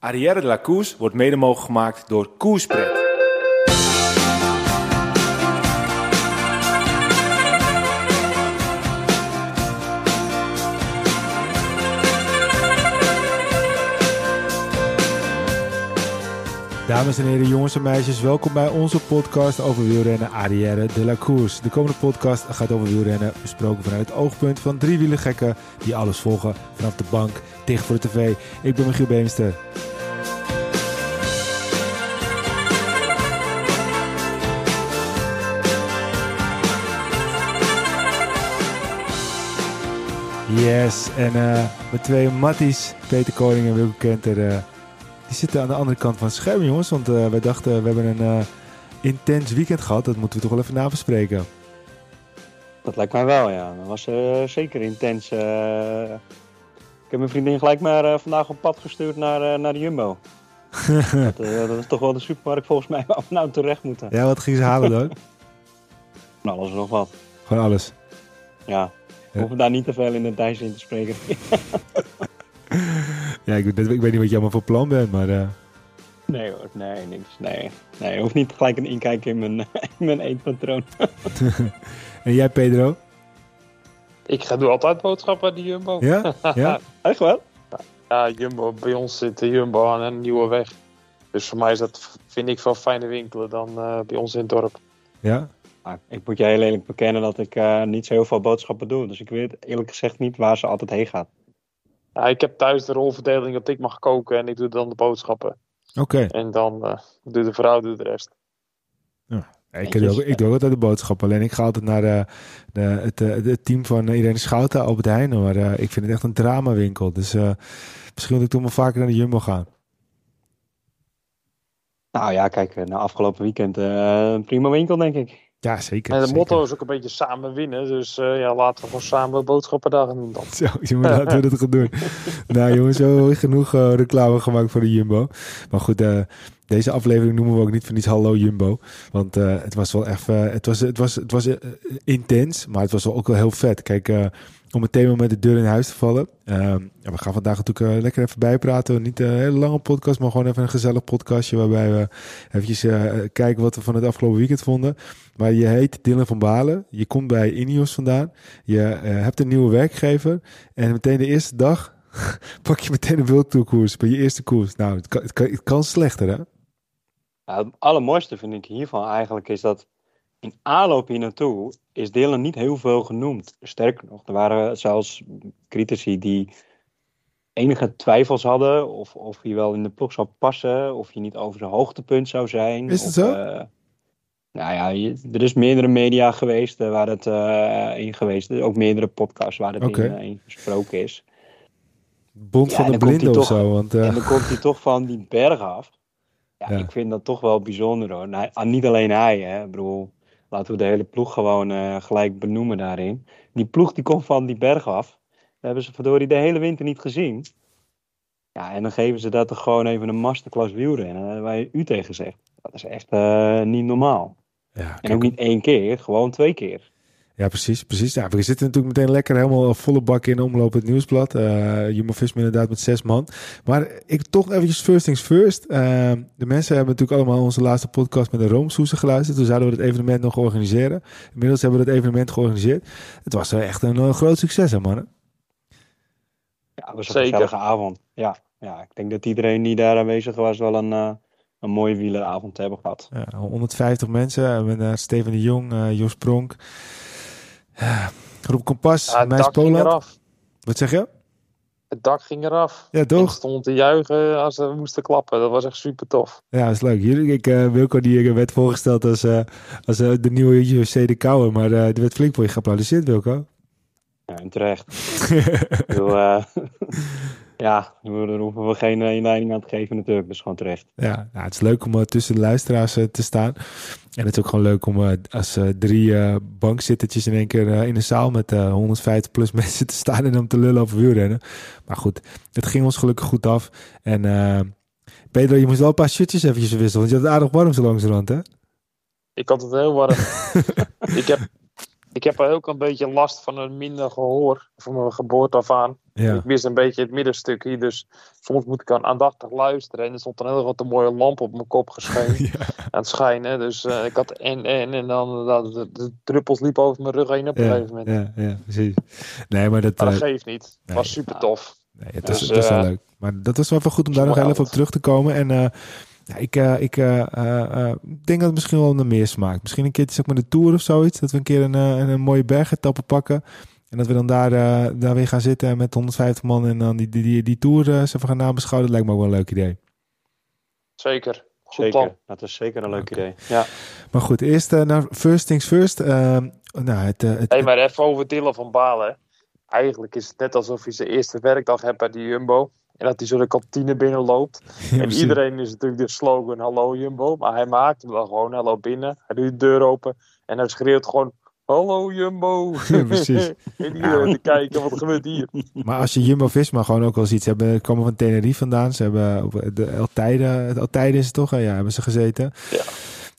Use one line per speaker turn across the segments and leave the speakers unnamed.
Arrière de la Koers wordt mede mogelijk gemaakt door Koerspret.
Dames en heren, jongens en meisjes, welkom bij onze podcast over wielrennen Arrière de la Course. De komende podcast gaat over wielrennen, besproken vanuit het oogpunt van drie wielergekken die alles volgen vanaf de bank, dicht voor de tv. Ik ben Michiel Beemster. Yes, en uh, met twee matties, Peter Koning en Wilco Kenter, uh, die zitten aan de andere kant van het scherm, jongens. Want uh, wij dachten, we hebben een intens weekend gehad. Dat moeten we toch wel even nabespreken.
Dat lijkt mij wel, ja. Dat was zeker intens. ik heb mijn vriendin gelijk maar vandaag op pad gestuurd naar, naar de Jumbo. dat, dat, is toch wel de supermarkt volgens mij waar we nou terecht moeten.
Ja, wat gingen ze halen dan?
Van alles en nog wat.
Gewoon alles?
Ja. We hoeven daar niet te veel in de Thijs in te spreken.
ja, ik, weet, ik weet niet wat je allemaal voor plan bent, maar... Uh...
Nee hoor, nee, niks. Nee, nee, je hoeft niet gelijk een inkijk in mijn, in mijn eetpatroon.
en jij, Pedro?
Ik ga doe altijd boodschappen bij de Jumbo.
Ja? ja?
Echt wel?
Ja, Jumbo, bij ons zit de Jumbo aan een nieuwe weg. Dus voor mij is dat, vind ik, veel fijner winkelen dan uh, bij ons in het dorp.
Ja?
Ik moet je heel eerlijk bekennen dat ik uh, niet zo heel veel boodschappen doe. Dus ik weet eerlijk gezegd niet waar ze altijd heen gaat.
Ja, ik heb thuis de rolverdeling dat ik mag koken en ik doe dan de boodschappen.
Oké.
En dan uh, doet de vrouw doet de rest.
Ja. Ik, doe ook, ik doe ook altijd de boodschappen. Alleen ik ga altijd naar de, de, het, het, team van Irene Schouten, Albert Heijn. Maar uh, ik vind het echt een dramawinkel. Dus uh, misschien moet ik toch maar vaker naar de Jumbo gaan.
Nou ja, kijk, na afgelopen weekend een prima winkel, denk ik.
Ja, zeker.
En het
zeker.
motto is ook een beetje samen winnen. Dus uh, ja, laten we gewoon samen boodschappendagen doen dan.
Zo, jongen, laten we dat gaan doen. nou jongens, zo genoeg uh, reclame gemaakt voor de Jumbo. Maar goed, uh, deze aflevering noemen we ook niet voor niets Hallo Jumbo. Want het was wel even, het was, het was, het was intens, maar het was wel ook wel heel vet. Kijk, om thema met de deur in huis te vallen. Ja, we gaan vandaag natuurlijk uh, lekker even bijpraten. Niet een hele lange podcast, maar gewoon even een gezellig podcastje. Waarbij we eventjes uh, kijken wat we van het afgelopen weekend vonden. Maar je heet Dylan van Balen. Je komt bij Ineos vandaan. Je hebt een nieuwe werkgever. En meteen de eerste dag pak je meteen een wildtourkoers bij je eerste koers. Nou, het kan, het kan, het kan slechter hè?
Ja, het allermooiste vind ik hiervan eigenlijk is dat in aanloop hier naartoe is Dylan niet heel veel genoemd. Sterker nog, er waren zelfs critici die enige twijfels hadden of, of hij wel in de ploeg zou passen, of hij niet over zijn hoogtepunt zou zijn.
Is het
of,
zo?
Uh, nou ja, er is meerdere media geweest waar het uh, in geweest is. Ook meerdere podcasts waar het
okay.
in, in gesproken is.
Bond van de blinden of zo. Want.
En dan komt hij toch van die berg af. Ja, ja, ik vind dat toch wel bijzonder hoor. Nou, niet alleen hij, hè. Ik bedoel, laten we de hele ploeg gewoon uh, gelijk benoemen daarin. Die ploeg die komt van die berg af. Dat hebben ze verdorie de hele winter niet gezien. Ja, en dan geven ze dat er gewoon even een masterclass wielrennen. Waar je u tegen zegt. Dat is echt uh, niet normaal.
Ja,
en ook niet één keer, gewoon twee keer.
Ja, precies. precies. Ja, we zitten natuurlijk meteen lekker helemaal volle bak in omloop het nieuwsblad. Uh, Jumbo-Visma inderdaad met zes man. Maar ik toch eventjes first things first. Uh, de mensen hebben natuurlijk allemaal onze laatste podcast met de Roomsoezen geluisterd. Toen zouden we het evenement nog organiseren. Inmiddels hebben we het evenement georganiseerd. Het was echt een, een groot succes, hè mannen?
Ja, het was een gezellige avond. Ja, ja, ik denk dat iedereen die daar aanwezig was wel een... Uh een mooie wieleravond hebben gehad.
Ja, 150 mensen. Met uh, Steven de Jong, uh, Jos Pronk, uh, Roep Kompas,
ja,
Meis Poland. Wat zeg je?
Het dak ging eraf.
Ja, toch?
Ik stond te juichen als we moesten klappen. Dat was echt super tof.
Ja, dat is leuk. Hier, ik, uh, Wilco die werd voorgesteld als, uh, als uh, de nieuwe UFC de Kouwer. Maar uh, die werd flink voor je geapplaudisseerd, Wilco.
Ja, en terecht. bedoel, ja, daar hoeven we geen inleiding aan te geven natuurlijk. Dus gewoon terecht.
Ja, nou, het is leuk om uh, tussen de luisteraars uh, te staan. En het is ook gewoon leuk om uh, als drie bankzittertjes in één keer in een zaal met 150 plus mensen te staan en om te lullen over wielrennen. Maar goed, het ging ons gelukkig goed af. En Pedro, je moest wel een paar shirtjes eventjes wisselen, want je had het aardig warm zo langzamerhand, hè?
Ik had het heel warm. ik heb Ik heb ook een beetje last van een minder gehoor van mijn geboorte af aan.
Ja.
Ik mis een beetje het middenstukje, dus soms moet ik aan aandachtig luisteren. En er stond een hele grote mooie lamp op mijn kop geschenen,
ja.
aan het schijnen. Dus eh, ik had en en en dan dan de, de druppels liepen over mijn rug heen op een
Ja,
gegeven moment.
ja, ja, precies. Nee, maar dat,
Maar dat
eh,
geeft niet. Het
nee.
was super tof.
nee, het, is,
Dus,
het is wel
eh,
leuk. Maar dat is wel even goed om daar nog heel even op terug te komen. En eh, ja, ik, eh, ik eh, eh, eh, denk dat het misschien wel naar meer smaakt. Misschien een keertje zeg maar de Tour of zoiets. Dat we een keer een, eh, een, een mooie bergetappe pakken. En dat we dan daar, eh, daar weer gaan zitten met 150 man en dan die, die, die, die Tour eh, even gaan nabeschouwen. Dat lijkt me ook wel een leuk idee.
Zeker. Goed plan.
Zeker, dat is zeker een leuk idee. Ja.
Maar goed, eerst eh, naar First Things First. Nou, het, het,
Hé, maar even over Dylan van Balen. Eigenlijk is het net alsof hij zijn eerste werkdag hebt bij de Jumbo. En dat hij zo de kantine binnenloopt.
ja,
En iedereen is natuurlijk de slogan Hallo Jumbo. Maar hij maakt hem dan gewoon Hallo binnen. Hij doet de deur open. En hij schreeuwt gewoon Hallo Jumbo.
Ja, precies.
en iedereen te kijken wat gebeurt hier.
Maar als je Jumbo-Visma gewoon ook wel ziet. Ze hebben, komen van Tenerife vandaan. Ze hebben op de Eltijde, het Eltijde is het toch? Ja, hebben ze gezeten.
Ja.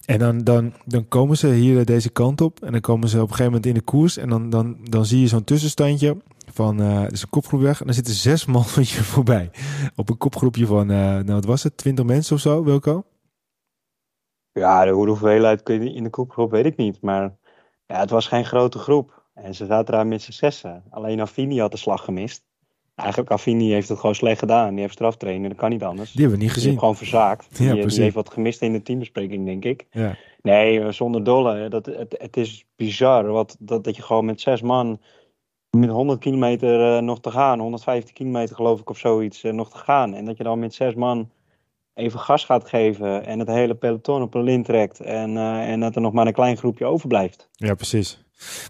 En dan, dan, dan komen ze hier deze kant op. En dan komen ze op een gegeven moment in de koers. En dan, dan, dan zie je zo'n tussenstandje van... eh er is een kopgroep weg. En dan zitten zes man van je voorbij. Op een kopgroepje van, eh, nou wat was het? 20 mensen of zo, Wilco?
Ja, de, hoe de hoeveelheid kun je in de koepgroep weet ik niet. Maar ja, het was geen grote groep. En ze zaten daar met z'n zessen. Alleen Affini had de slag gemist. Eigenlijk Affini heeft het gewoon slecht gedaan. Die heeft straftrainen, dat kan niet anders.
Die hebben we niet
Die
gezien.
heeft gewoon verzaakt. Die, die heeft wat gemist in de teambespreking, denk ik.
Ja.
Nee, eh, zonder dolle. Dat, het, het is bizar wat, dat, dat je gewoon met zes man met 100 kilometer eh, nog te gaan, 150 kilometer geloof ik of zoiets eh, nog te gaan. En dat je dan met zes man even gas gaat geven en het hele peloton op een lint trekt. En, eh, en dat er nog maar een klein groepje overblijft.
Ja, precies.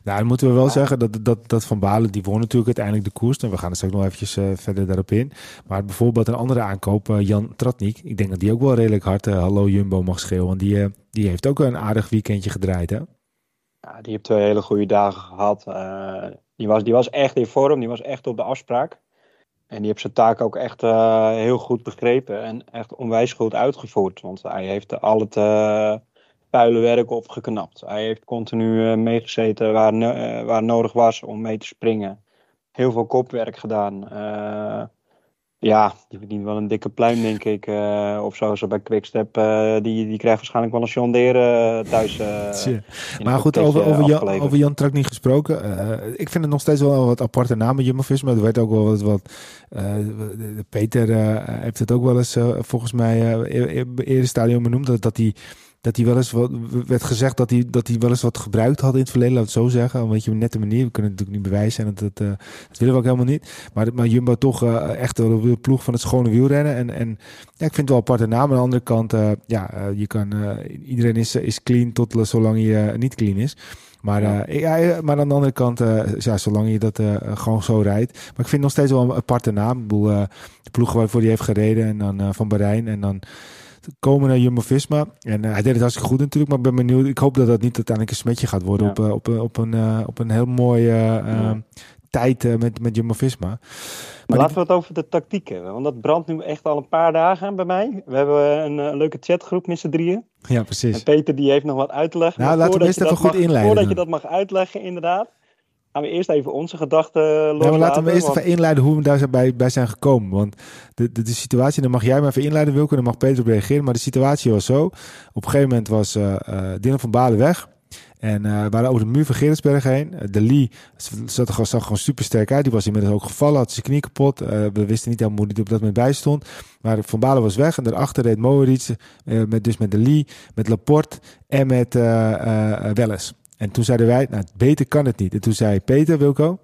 Nou, dan moeten we wel zeggen dat, dat, dat Van Balen, die won natuurlijk uiteindelijk de koers. En we gaan er straks nog eventjes eh, verder daarop in. Maar bijvoorbeeld een andere aankoop, eh, Jan Tratnik. Ik denk dat die ook wel redelijk hard Hallo Jumbo mag schreeuwen. Want die, die heeft ook een aardig weekendje gedraaid, hè?
Ja, die heeft twee hele goede dagen gehad. Eh, die, was, die was echt in vorm, die was echt op de afspraak. En die heeft zijn taak ook echt eh, heel goed begrepen en echt onwijs goed uitgevoerd. Want hij heeft al het eh vuile werk opgeknapt. Hij heeft continu eh, meegezeten waar, waar nodig was om mee te springen. Heel veel kopwerk gedaan. Ja, die verdient wel een dikke pluim, denk ik. eh of zo, zo bij Quickstep. eh die, die krijgt waarschijnlijk wel een John Deere eh, thuis.
Maar goed, over, over, Jan, over Jan Tratnik gesproken. eh, ik vind het nog steeds wel een wat aparte naam Jumbo-Visma. Er werd ook wel wat... wat Peter heeft het ook wel eens volgens mij e- e- eerder stadion benoemd. Dat, dat hij dat hij wel eens wat, werd gezegd dat hij, dat hij wel eens wat gebruikt had in het verleden, laat het zo zeggen. Op een beetje een nette manier. We kunnen het natuurlijk niet bewijzen en dat, dat, eh, dat willen we ook helemaal niet. Maar, maar Jumbo toch eh, echt wel de ploeg van het schone wielrennen. En, en ja, ik vind het wel een aparte naam. Aan de andere kant, eh, ja, je kan, iedereen is, is clean tot zolang je niet clean is. Maar,
Ja.
maar aan de andere kant, ja, zolang je dat gewoon zo rijdt. Maar ik vind het nog steeds wel een aparte naam. Ik bedoel, de ploeg waarvoor hij heeft gereden en dan van Bahrein. En dan komen naar Jumbo-Visma. En eh, hij deed het hartstikke goed natuurlijk. Maar ik ben benieuwd. Ik hoop dat dat niet uiteindelijk een smetje gaat worden
Ja.
op, eh, op, een- op, een, eh, op een heel mooie eh, eh,
Ja.
tijd eh, met, met Jumbo-Visma.
Maar
Maar
laten we het over de tactiek hebben. Want dat brandt nu echt al een paar dagen bij mij. We hebben een eh, leuke chatgroep met z'n drieën.
Ja,
En
precies.
Peter die heeft nog wat uit te leggen.
Nou, laten we eerst even goed
mag-
inleiden
Voordat je dat mag uitleggen, inderdaad. Gaan we eerst even onze gedachten loslaten.
Ja, maar laten we eerst
want-
even inleiden hoe we daar zijn bij, bij zijn gekomen. Want de, de, de situatie, dan mag jij maar even inleiden, Wilco. Dan mag Peter op reageren. Maar de situatie was zo. Op een gegeven moment was eh, Dylan van Balen weg. En eh, we waren over de muur van Gerritsberg heen. De Lee zat er gewoon, zag gewoon super sterk uit. Die was inmiddels ook gevallen, had zijn knie kapot. We wisten niet helemaal hoe hij op dat moment bij stond. Maar Van Balen was weg. En daarachter reed Moritz, eh, met, dus met De Lee, met Laporte en met Welles. En toen zeiden wij, nou, beter kan het niet. En toen zei Peter, Wilco...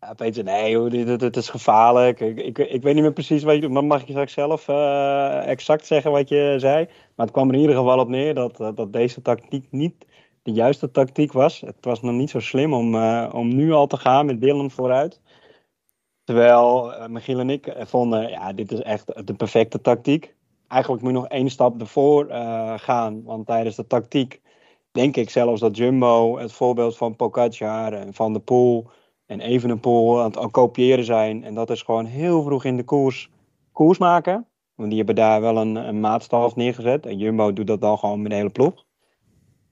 Ja, Peter, nee, dit is gevaarlijk. Ik, ik, ik weet niet meer precies wat je doet. Maar mag je straks zelf eh, exact zeggen wat je zei? Maar het kwam er in ieder geval op neer dat, dat, deze tactiek niet de juiste tactiek was. Het was nog niet zo slim om, eh, om nu al te gaan met Dylan vooruit. Terwijl eh, Michiel en ik vonden, ja, dit is echt de perfecte tactiek. Eigenlijk moet je nog één stap ervoor gaan. Want tijdens de tactiek denk ik zelfs dat Jumbo het voorbeeld van Pogacar en Van der Poel en Evenepoel aan het kopiëren zijn. En dat is gewoon heel vroeg in de koers koers maken. Want die hebben daar wel een, maatstaf neergezet. En Jumbo doet dat dan gewoon met de hele ploeg.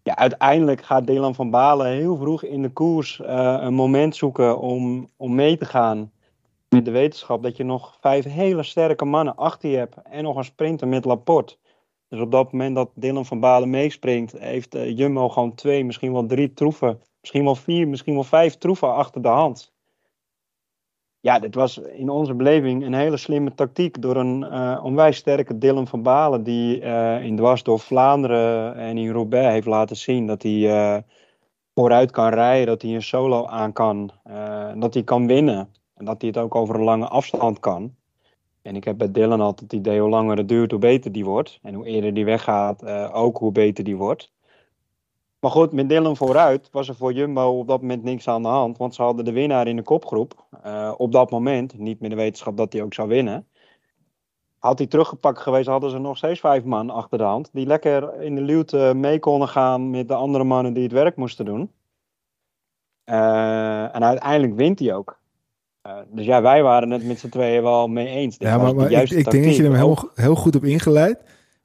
ja, uiteindelijk gaat Dylan van Balen heel vroeg in de koers uh, een moment zoeken om, om mee te gaan met de wetenschap dat je nog vijf hele sterke mannen achter je hebt en nog een sprinter met Laporte. Dus op dat moment dat Dylan van Balen meespringt, heeft uh, Jumbo gewoon twee, misschien wel drie troeven, misschien wel vier, misschien wel vijf troeven achter de hand. Ja, dit was in onze beleving een hele slimme tactiek door een uh, onwijs sterke Dylan van Balen, die uh, in dwars door Vlaanderen en in Roubaix heeft laten zien dat hij vooruit kan rijden, dat hij een solo aan kan, dat hij kan winnen en dat hij het ook over een lange afstand kan. En ik heb bij Dylan altijd het idee, hoe langer het duurt, hoe beter die wordt. En hoe eerder die weggaat, uh, ook hoe beter die wordt. Maar goed, met Dylan vooruit was er voor Jumbo op dat moment niks aan de hand. Want ze hadden de winnaar in de kopgroep. Uh, op dat moment, niet met de wetenschap dat hij ook zou winnen. Had hij teruggepakt geweest, hadden ze nog steeds vijf man achter de hand. Die lekker in de luwte mee konden gaan met de andere mannen die het werk moesten doen. Uh, en uiteindelijk wint hij ook. Uh, dus ja, wij waren het met z'n tweeën wel mee eens.
Dit ja, maar, maar ik, ik denk dat je hem heel, heel goed op ingeleid.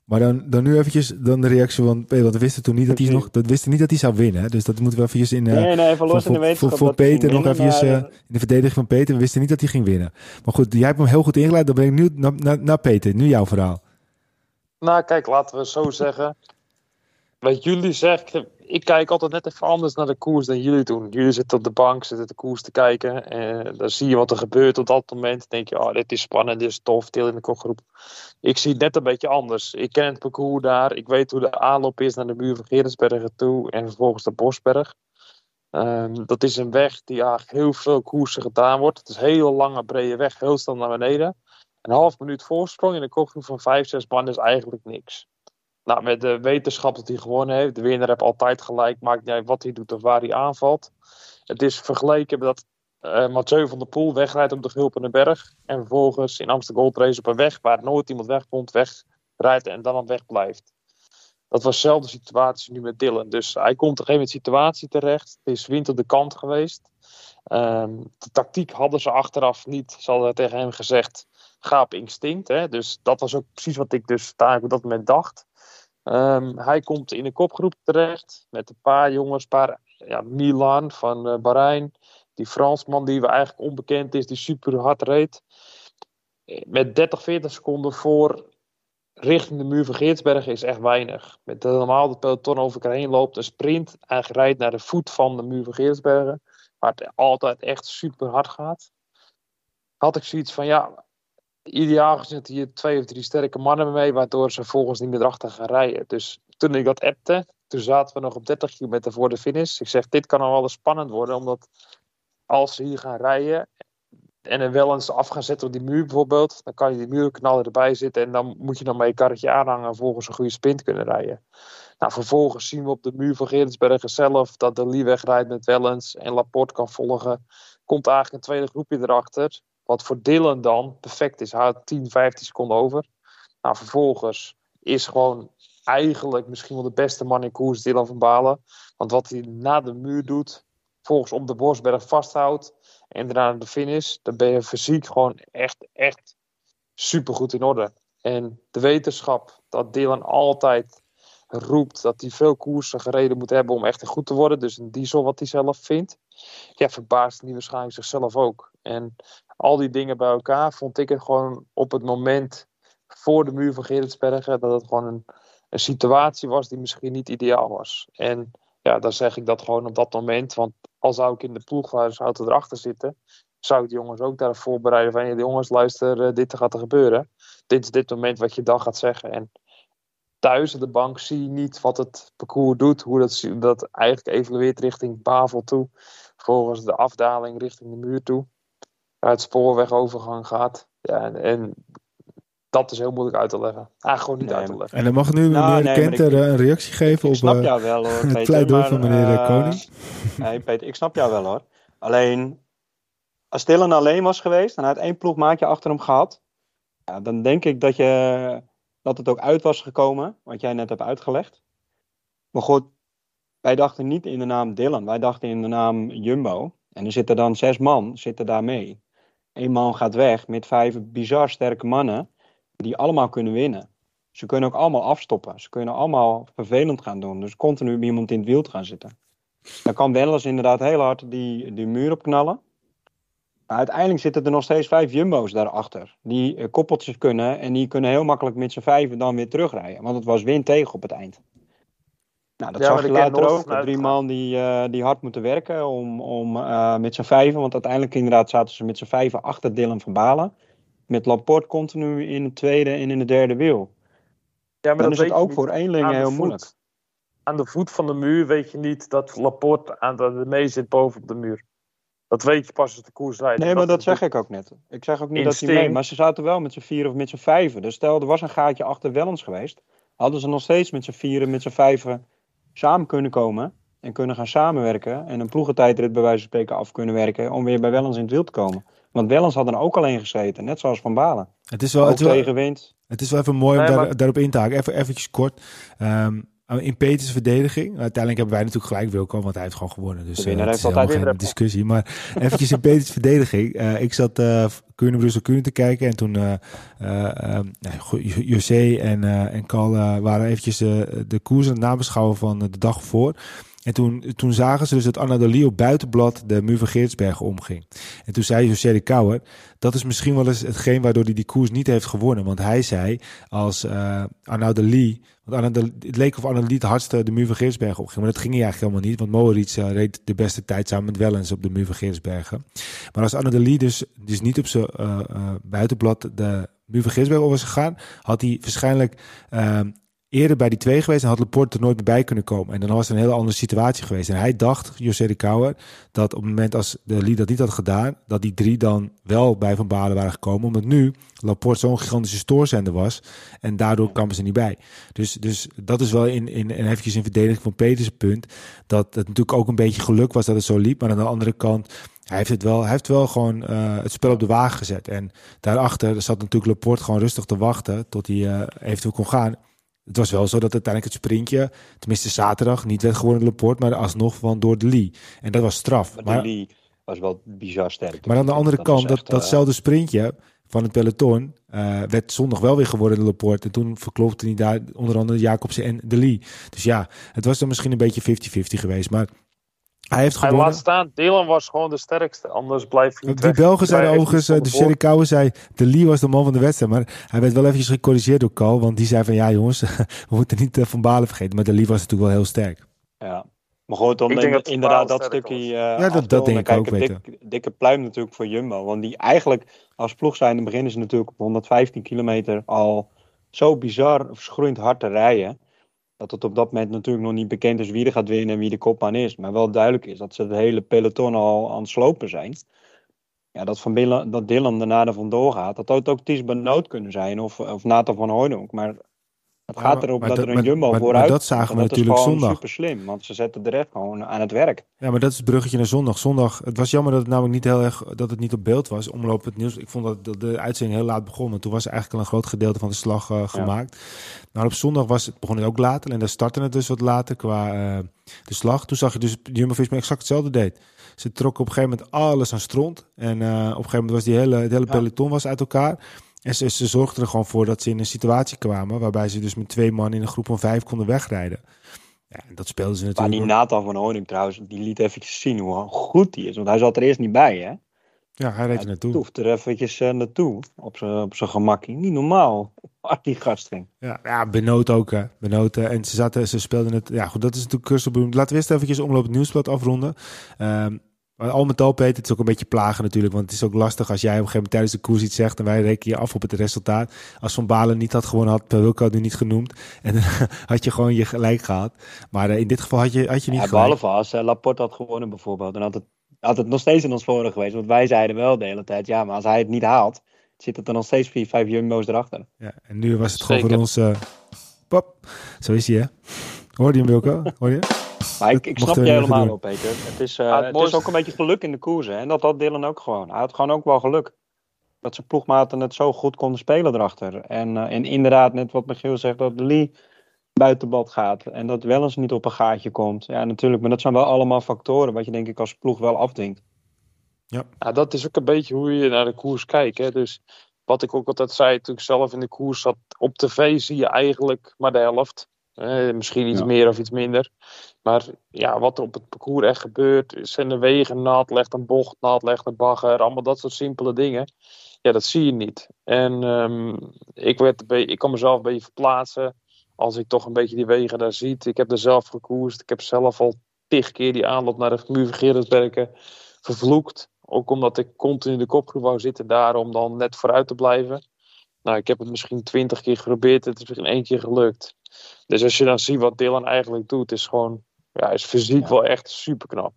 Maar dan, dan nu eventjes dan de reactie van... Want we wisten toen niet dat hij nog... Dat wisten niet dat hij zou winnen. Dus dat moeten we eventjes in... Uh,
nee, nee, even los
voor,
in de wetenschap.
Voor, voor Peter nog eventjes... Uh, in de verdediging van Peter. We wisten niet dat hij ging winnen. Maar goed, jij hebt hem heel goed ingeleid. Dan ben ik nu naar, naar, naar Peter. Nu jouw verhaal.
Nou, kijk, laten we zo zeggen. Wat jullie zeggen, ik kijk altijd net even anders naar de koers dan jullie doen. Jullie zitten op de bank, zitten de koers te kijken. En dan zie je wat er gebeurt op dat moment. Denk je, oh, dit is spannend, dit is tof, deel in de kopgroep. Ik zie het net een beetje anders. Ik ken het parcours daar. Ik weet hoe de aanloop is naar de muur van Gerensbergen toe. En vervolgens de Bosberg. Um, dat is een weg die eigenlijk heel veel koersen gedaan wordt. Het is een hele lange, brede weg, heel snel naar beneden. Een half minuut voorsprong in een kopgroep van 5, 6 man is eigenlijk niks. Nou, met de wetenschap dat hij gewonnen heeft. De winnaar heeft altijd gelijk. Maakt niet uit wat hij doet of waar hij aanvalt. Het is vergeleken met dat uh, Mathieu van der Poel wegrijdt op de Gulpende Berg. En vervolgens in Amsterdam Gold Race op een weg waar nooit iemand wegkomt, wegrijdt en dan aan weg blijft. Dat was dezelfde situatie nu met Dylan. Dus hij komt op een gegeven moment situatie terecht. Het is winter de kant geweest. Um, de tactiek hadden ze achteraf niet. Ze hadden tegen hem gezegd, ga op instinct. Hè? Dus dat was ook precies wat ik dus daar op dat moment dacht. Um, hij komt in de kopgroep terecht met een paar jongens, een paar, ja, Milan van uh, Bahrein, die Fransman die we eigenlijk onbekend is, die super hard reed. Met 30, 40 seconden voor richting de muur van Geertsbergen is echt weinig. Met normaal het peloton over elkaar heen loopt, een sprint, eigenlijk rijdt naar de voet van de muur van Geertsbergen, waar het altijd echt super hard gaat. Had ik zoiets van, ja, ideaal zitten hier twee of drie sterke mannen mee, waardoor ze volgens niet meer erachter gaan rijden. Dus toen ik dat appte, toen zaten we nog op 30 kilometer voor de finish. Ik zeg, dit kan nog wel eens spannend worden, omdat als ze hier gaan rijden en er wel eens af gaan zetten op die muur bijvoorbeeld, dan kan je die muurknaller erbij zitten en dan moet je dan met je karretje aanhangen en volgens een goede sprint kunnen rijden. Nou, vervolgens zien we op de muur van Gerensbergen zelf dat de Lee wegrijdt met Wellens en Laporte kan volgen. Komt eigenlijk een tweede groepje erachter. Wat voor Dylan dan perfect is. Hij had 10, 15 seconden over. Nou, vervolgens is gewoon eigenlijk misschien wel de beste man in koers, Dylan van Balen. Want wat hij na de muur doet, volgens op de Bosberg vasthoudt en daarna de finish, dan ben je fysiek gewoon echt, echt supergoed in orde. En de wetenschap dat Dylan altijd roept dat hij veel koersen gereden moet hebben om echt goed te worden. Dus een diesel wat hij zelf vindt. Ja, verbaast hij waarschijnlijk zichzelf ook. En al die dingen bij elkaar vond ik het gewoon op het moment voor de muur van Gerritsbergen dat het gewoon een, situatie was die misschien niet ideaal was. En ja, dan zeg ik dat gewoon op dat moment. Want als zou ik in de ploeghuisauto erachter zitten, zou ik de jongens ook daarop voorbereiden van, de jongens, luister, uh, dit gaat er gebeuren. Dit is dit moment wat je dan gaat zeggen. En thuis op de bank zie je niet wat het parcours doet, hoe dat, dat eigenlijk evolueert richting Bavel toe, volgens de afdaling richting de muur toe het spoorwegovergang gaat. Ja, en, en, dat is heel moeilijk uit te leggen. Eigenlijk gewoon niet nee, uit te leggen.
En dan mag nu nou, meneer nee, Kenter ik, een reactie geven
ik
op
snap uh, jou wel, hoor,
het pleidooi van meneer uh, Koning.
Nee, Peter, ik snap jou wel hoor. Alleen, als Dylan alleen was geweest en uit één ploeg maatje achter hem gehad, ja, dan denk ik dat, je, dat het ook uit was gekomen, wat jij net hebt uitgelegd. Maar goed, wij dachten niet in de naam Dylan, wij dachten in de naam Jumbo. En er zitten dan zes man zitten daar mee. Eén man gaat weg met vijf bizar sterke mannen die allemaal kunnen winnen. Ze kunnen ook allemaal afstoppen. Ze kunnen allemaal vervelend gaan doen. Dus continu iemand in het wiel gaan zitten. Dan kan Wellens inderdaad heel hard die, die muur opknallen. Maar uiteindelijk zitten er nog steeds vijf jumbo's daarachter. Die uh, koppeltjes kunnen en die kunnen heel makkelijk met z'n vijven dan weer terugrijden. Want het was wind tegen op het eind. Nou, dat
Ja,
zag je later ook.
vanuit
Drie man die, eh, die hard moeten werken om, om eh, met z'n vijven. Want uiteindelijk inderdaad zaten ze met z'n vijven achter Dylan van Balen. Met Laporte continu in het tweede en in de derde wiel.
Ja, maar
Dan
dat
is het ook voor eenlingen heel
voet-
moeilijk.
Aan de voet van de muur weet je niet dat Laporte aan de mee zit boven op de muur. Dat weet je pas als de koers rijdt.
Nee, maar dat zeg ik ook net. Ik zeg ook niet dat hij mee, maar ze zaten wel met z'n vieren of met z'n vijven. Dus stel, er was een gaatje achter Wellens geweest. Hadden ze nog steeds met z'n vieren, met z'n vijven samen kunnen komen. En kunnen gaan samenwerken. En een ploegentijdrit bij wijze van spreken af kunnen werken. Om weer bij Wellens in het wiel te komen. Want Wellens had er ook alleen gezeten. Net zoals Van Balen.
Het is wel,
Ook
het is wel,
tegenwind.
het is wel even mooi om
Nee,
daar,
maar-
daarop in te haken. Even eventjes kort. Ehm, in Peters verdediging. Uiteindelijk hebben wij natuurlijk gelijk Wilco, want hij heeft gewoon gewonnen. Dus
winnaar
het is helemaal
altijd
geen discussie. Maar eventjes in Peters verdediging. Eh, ik zat uh, Kuurne Brussel Kuurne te kijken. En toen nou, Jo- José en, en eh, waren eventjes de koers aan het nabeschouwen van de dag voor. En toen, toen zagen ze dus dat Anna Dolly op buitenblad de van Geertsbergen omging. En toen zei José de Kouwer, dat is misschien wel eens hetgeen waardoor hij die koers niet heeft gewonnen. Want hij zei, als uh, want het leek of Lee het hardste de van Geertsbergen opging. Maar dat ging hij eigenlijk helemaal niet, want Moritz uh, reed de beste tijd samen met Wellens op de van Geertsbergen. Maar als Lee dus, dus niet op zijn uh, buitenblad de van Geertsbergen op was gegaan, had hij waarschijnlijk eerder bij die twee geweest en had Laporte er nooit meer bij kunnen komen. En dan was het een hele andere situatie geweest. En hij dacht, José de Kouwer, dat op het moment als de Lee dat niet had gedaan, dat die drie dan wel bij Van Balen waren gekomen. Omdat nu Laporte zo'n gigantische stoorzender was en daardoor kwamen ze niet bij. Dus, dus dat is wel in, in, en eventjes in verdediging van Peters punt, dat het natuurlijk ook een beetje geluk was dat het zo liep. Maar aan de andere kant, hij heeft het wel, hij heeft wel gewoon uh, het spel op de wagen gezet. En daarachter zat natuurlijk Laporte gewoon rustig te wachten tot hij uh, eventueel kon gaan. Het was wel zo dat uiteindelijk het sprintje, tenminste zaterdag, niet werd geworden door Laporte, maar alsnog van door de Lee. En dat was straf.
Maar,
maar
de Lee was wel bizar sterk.
Maar aan de andere
dat
kant, dat,
echt,
datzelfde sprintje van het peloton uh, werd zondag wel weer geworden door Laporte. En toen verklopte hij daar onder andere Jacobsen en de Lee. Dus ja, het was dan misschien een beetje 50-50 geweest. Maar hij heeft
Hij
gewonnen.
laat staan, Dylan was gewoon de sterkste. Anders blijft hij niet
Die
weg.
Belgen zeiden
Hij heeft
overigens, de Sherry Kouwen zei, de Lee was de man van de wedstrijd. Maar hij werd wel eventjes gecorrigeerd door Cal, want die zei van ja jongens, we moeten niet uh, Van Balen vergeten. Maar de Lee was natuurlijk wel heel sterk.
Ja. Maar goed, om
Ik denk dat Van
inderdaad dat stukje. Uh,
Ja, dat- dat denk ik ook,
Een dik, dikke pluim natuurlijk voor Jumbo. Want die eigenlijk als ploeg zijn, dan beginnen ze natuurlijk op 115 kilometer al zo bizar verschroeiend hard te rijden. Dat het op dat moment natuurlijk nog niet bekend is wie er gaat winnen en wie de kopman is. Maar wel duidelijk is dat ze het hele peloton al aan het slopen zijn. Ja, dat, van Dylan, dat Dylan daarna er vandoor gaat. Dat had ook Ties Benoot kunnen zijn of, of Nathan van Hooydonk. Maar het
Ja,
gaat erop dat
dat-
er een Jumbo
maar- maar
vooruit
dat zagen we
En
natuurlijk
is
zondag.
super slim, want ze zetten de rest gewoon aan het werk.
Ja, maar dat is het bruggetje naar zondag. Zondag, het was jammer dat het namelijk niet heel erg, dat het niet op beeld was. Omloop het nieuws. Ik vond dat de, de uitzending heel laat begon. Want toen was eigenlijk al een groot gedeelte van de slag uh, gemaakt. Maar op zondag was het, begon het ook later. En daar startte het dus wat later qua uh, de slag. Toen zag je dus Jumbo-Visma exact hetzelfde deed. Ze trokken op een gegeven moment alles aan stront. En uh, op een gegeven moment was die hele, het hele peloton was uit elkaar. En ze, ze zorgden er gewoon voor dat ze in een situatie kwamen... waarbij ze dus met twee man in een groep van vijf konden wegrijden. Ja, en dat speelden ze
Maar
natuurlijk...
die Nathan van Honing trouwens, die liet eventjes zien hoe goed die is. Want hij zat er eerst niet bij, hè?
Ja, hij reed er naartoe.
Toeft er eventjes uh, naartoe, op zijn op gemakkie. Niet normaal, hard die gast ging.
Ja, ja Benoot ook, hè. Benoot, uh, en ze, zaten, ze speelden het... Ja, goed, dat is natuurlijk cursusbedoeling. Laten we eerst eventjes omloop het nieuwsblad afronden. Um, maar al met al, Peter, het is ook een beetje plagen natuurlijk. Want het is ook lastig als jij op een gegeven moment tijdens de koers iets zegt... en wij rekenen je af op het resultaat. Als Van Balen niet had gewonnen, had Wilco nu niet genoemd. En dan had je gewoon je gelijk gehad. Maar uh, in dit geval had je, had je niet
ja,
gelijk.
Behalve als uh, Laporte had gewonnen bijvoorbeeld. Dan had het, had het nog steeds in ons voordeel geweest. Want wij zeiden wel de hele tijd... ja, maar als hij het niet haalt... zit het er nog steeds vier, vijf jumbo's erachter.
Ja, en nu was het gewoon voor ons... Uh, pop, zo is hij, hè? Hoorde je hem, Wilco? Hoor je?
Maar ik, ik snap je helemaal wel, Peter. Het is, uh, ja, het, het is ook een beetje geluk in de koers. Hè? En dat had Dylan ook gewoon. Hij had gewoon ook wel geluk. Dat zijn ploegmaten het zo goed konden spelen erachter. En, uh, en inderdaad, net wat Michiel zegt, dat Lee buitenbad gaat. En dat wel eens niet op een gaatje komt. Ja, natuurlijk. Maar dat zijn wel allemaal factoren wat je denk ik als ploeg wel afdwingt.
Ja. ja, dat is ook een beetje hoe je naar de koers kijkt. Hè? Dus wat ik ook altijd zei toen ik zelf in de koers zat, op tv zie je eigenlijk maar de helft. Eh, misschien iets
Ja.
meer of iets minder. Maar ja, wat er op het parcours echt gebeurt, zijn de wegen nat, legt een bocht nat, legt een bagger, allemaal dat soort simpele dingen. Ja, dat zie je niet. En ehm, ik, werd ik kan mezelf een beetje verplaatsen als ik toch een beetje die wegen daar ziet. Ik heb er zelf gekoerst. Ik heb zelf al tig keer die aanloop naar de muur van vervloekt. Ook omdat ik continu in de kopgroep wou zitten daar om dan net vooruit te blijven. Nou, ik heb het misschien twintig keer geprobeerd. Het is misschien één keer gelukt. Dus als je dan ziet wat Dylan eigenlijk doet, is gewoon, ja, is fysiek
Ja.
wel echt super knap.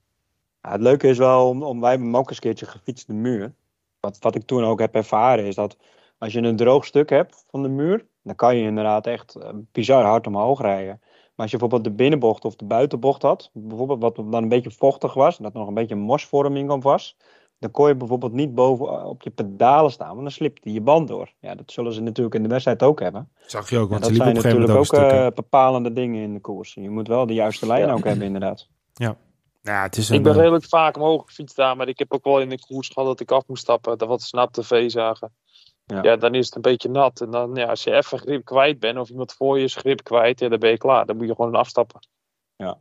Ja, het leuke is wel, om, om, wij hebben ook eens een keertje gefietst de muur. Wat, wat ik toen ook heb ervaren is dat als je een droog stuk hebt van de muur, dan kan je inderdaad echt eh, bizar hard omhoog rijden. Maar als je bijvoorbeeld de binnenbocht of de buitenbocht had, bijvoorbeeld wat dan een beetje vochtig was, dat er nog een beetje mosvorming op was, dan kon je bijvoorbeeld niet boven eh, op je pedalen staan, want dan slipte je band door. Ja, dat zullen ze natuurlijk in de wedstrijd ook hebben.
Zag je ook,
Ja,
want
dat
ze liep op
zijn natuurlijk
ook
eh, bepalende dingen in de koers. Je moet wel de juiste lijn
Ja.
ook hebben, inderdaad.
ja, het is een,
Ik ben
eh,
redelijk vaak omhoog gefietst daar, maar ik heb ook wel in de koers gehad dat ik af moest stappen. Dat wat snap tv zagen.
Ja.
Ja. dan is het een beetje nat. En dan, ja, als je even grip kwijt bent of iemand voor je is grip kwijt, ja, dan ben je klaar. Dan moet je gewoon afstappen.
Ja.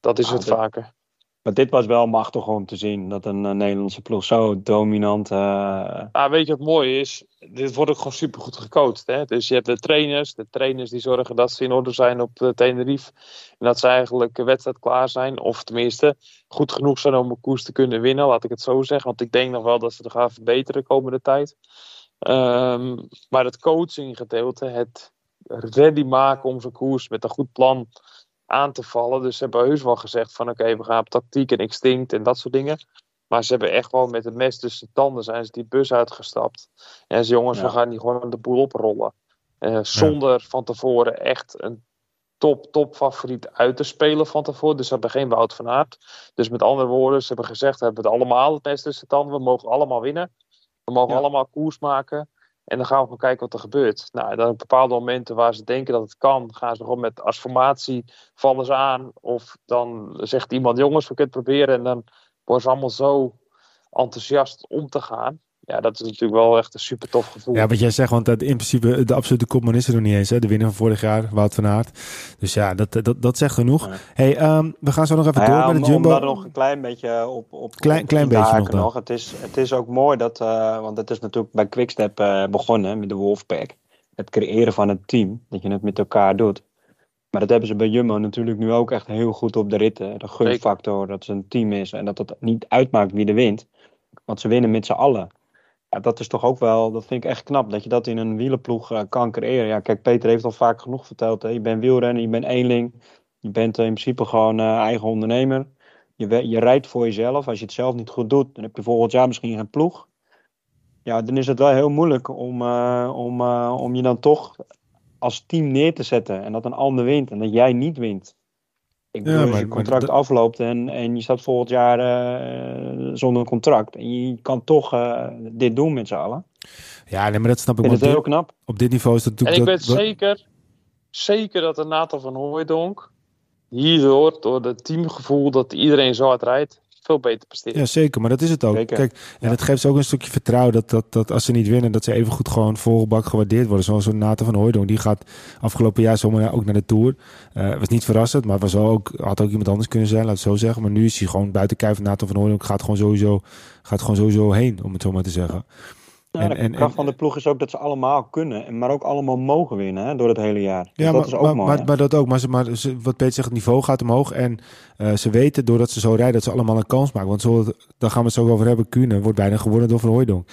Dat is
Ja,
het
dat-
vaker.
Maar dit was wel machtig om te zien, dat een eh, Nederlandse ploeg zo dominant... eh,
Ah, weet je wat mooi is? Dit wordt ook gewoon supergoed gecoacht. Hè? Dus je hebt de trainers. De trainers die zorgen dat ze in orde zijn op de Tenerife. En dat ze eigenlijk wedstrijd klaar zijn. Of tenminste goed genoeg zijn om een koers te kunnen winnen. Laat ik het zo zeggen. Want ik denk nog wel dat ze er gaan verbeteren de komende tijd. Ehm, maar het coachinggedeelte. Het ready maken om zo'n koers met een goed plan aan te vallen. Dus ze hebben heus wel gezegd van oké, we gaan op tactiek en instinct en dat soort dingen. Maar ze hebben echt wel met het mes tussen de tanden zijn ze die bus uitgestapt. En ze jongens,
Ja.
we gaan die gewoon de boel oprollen. Eh, zonder van tevoren echt een top, top favoriet uit te spelen van tevoren. Dus ze hebben geen Wout van Aert. Dus met andere woorden, ze hebben gezegd, we hebben het allemaal het mes tussen de tanden. We mogen allemaal winnen. We mogen
Ja.
allemaal koers maken. En dan gaan we gewoon kijken wat er gebeurt. Nou, dan op bepaalde momenten waar ze denken dat het kan, gaan ze gewoon met als formatie vallen ze aan. Of dan zegt iemand, jongens, we kunnen het proberen. En dan worden ze allemaal zo enthousiast om te gaan. Ja, dat is natuurlijk wel echt een super tof gevoel.
Ja, wat jij zegt, want dat in principe de absolute kopman is er nog niet eens. Hè? De winnaar van vorig jaar, Wout van Aert. Dus ja, dat, dat, dat zegt genoeg.
Ja.
hey, ehm, we gaan zo nog even
Nou ja,
door met
om,
de Jumbo.
om daar nog een klein beetje op, op,
Klein-
op
klein beetje nog dan.
Het is, het is ook mooi dat, eh, want het is natuurlijk bij Quickstep eh, begonnen met de Wolfpack. Het creëren van een team, dat je het met elkaar doet. Maar dat hebben ze bij Jumbo natuurlijk nu ook echt heel goed op de ritten. De gunfactor, dat het een team is en dat het niet uitmaakt wie er wint. Want ze winnen met z'n allen. Ja, dat is toch ook wel, dat vind ik echt knap, dat je dat in een wielenploeg eh, kan creëren. Ja, kijk, Peter heeft al vaak genoeg verteld. Hè. Je bent wielrenner, je bent eenling. Je bent eh, in principe gewoon eh, eigen ondernemer. Je, je rijdt voor jezelf. Als je het zelf niet goed doet, dan heb je volgend jaar misschien geen ploeg. Ja, dan is het wel heel moeilijk om, om, om je dan toch als team neer te zetten. En dat een ander wint en dat jij niet wint. Ik
Ja,
als
maar-
je contract
dat-
afloopt en, en je staat volgend jaar eh, zonder contract. En je kan toch eh, dit doen met z'n allen.
Ja, nee, maar dat snap ik.
Ik vind
want
het
dit-
heel knap.
op dit niveau is het
En ik
natuurlijk...
weet
dat-
zeker, zeker dat de Nathan van Hooijdonk hierdoor, door het teamgevoel dat iedereen zo hard rijdt, veel beter presteert.
Ja, zeker, maar dat is het ook.
Zeker.
Kijk, en
Ja.
het geeft ze ook een stukje vertrouwen dat, dat, dat als ze niet winnen, dat ze even goed gewoon volbak gewaardeerd worden. Zoals zo'n Nathan van Hooijdonk, die gaat afgelopen jaar zomaar ook naar de Tour. Eh was niet verrassend, maar was ook, had ook iemand anders kunnen zijn, laat het zo zeggen. Maar nu is hij gewoon buiten kijf van Nathan van Hooijdonk, gaat gewoon sowieso, gaat gewoon sowieso heen, om het zo maar te zeggen. En-
de
en-
kracht
en-
van de ploeg is ook dat ze allemaal kunnen, en maar ook allemaal mogen winnen hè, door het hele jaar. Dus
Ja,
dat
maar,
is ook
maar,
mooi.
maar, maar dat ook. Maar, ze, maar wat Peter zegt, het niveau gaat omhoog. En eh, ze weten, doordat ze zo rijden, dat ze allemaal een kans maken. Want zo, daar gaan we het zo over hebben. Kuhne wordt bijna gewonnen door Van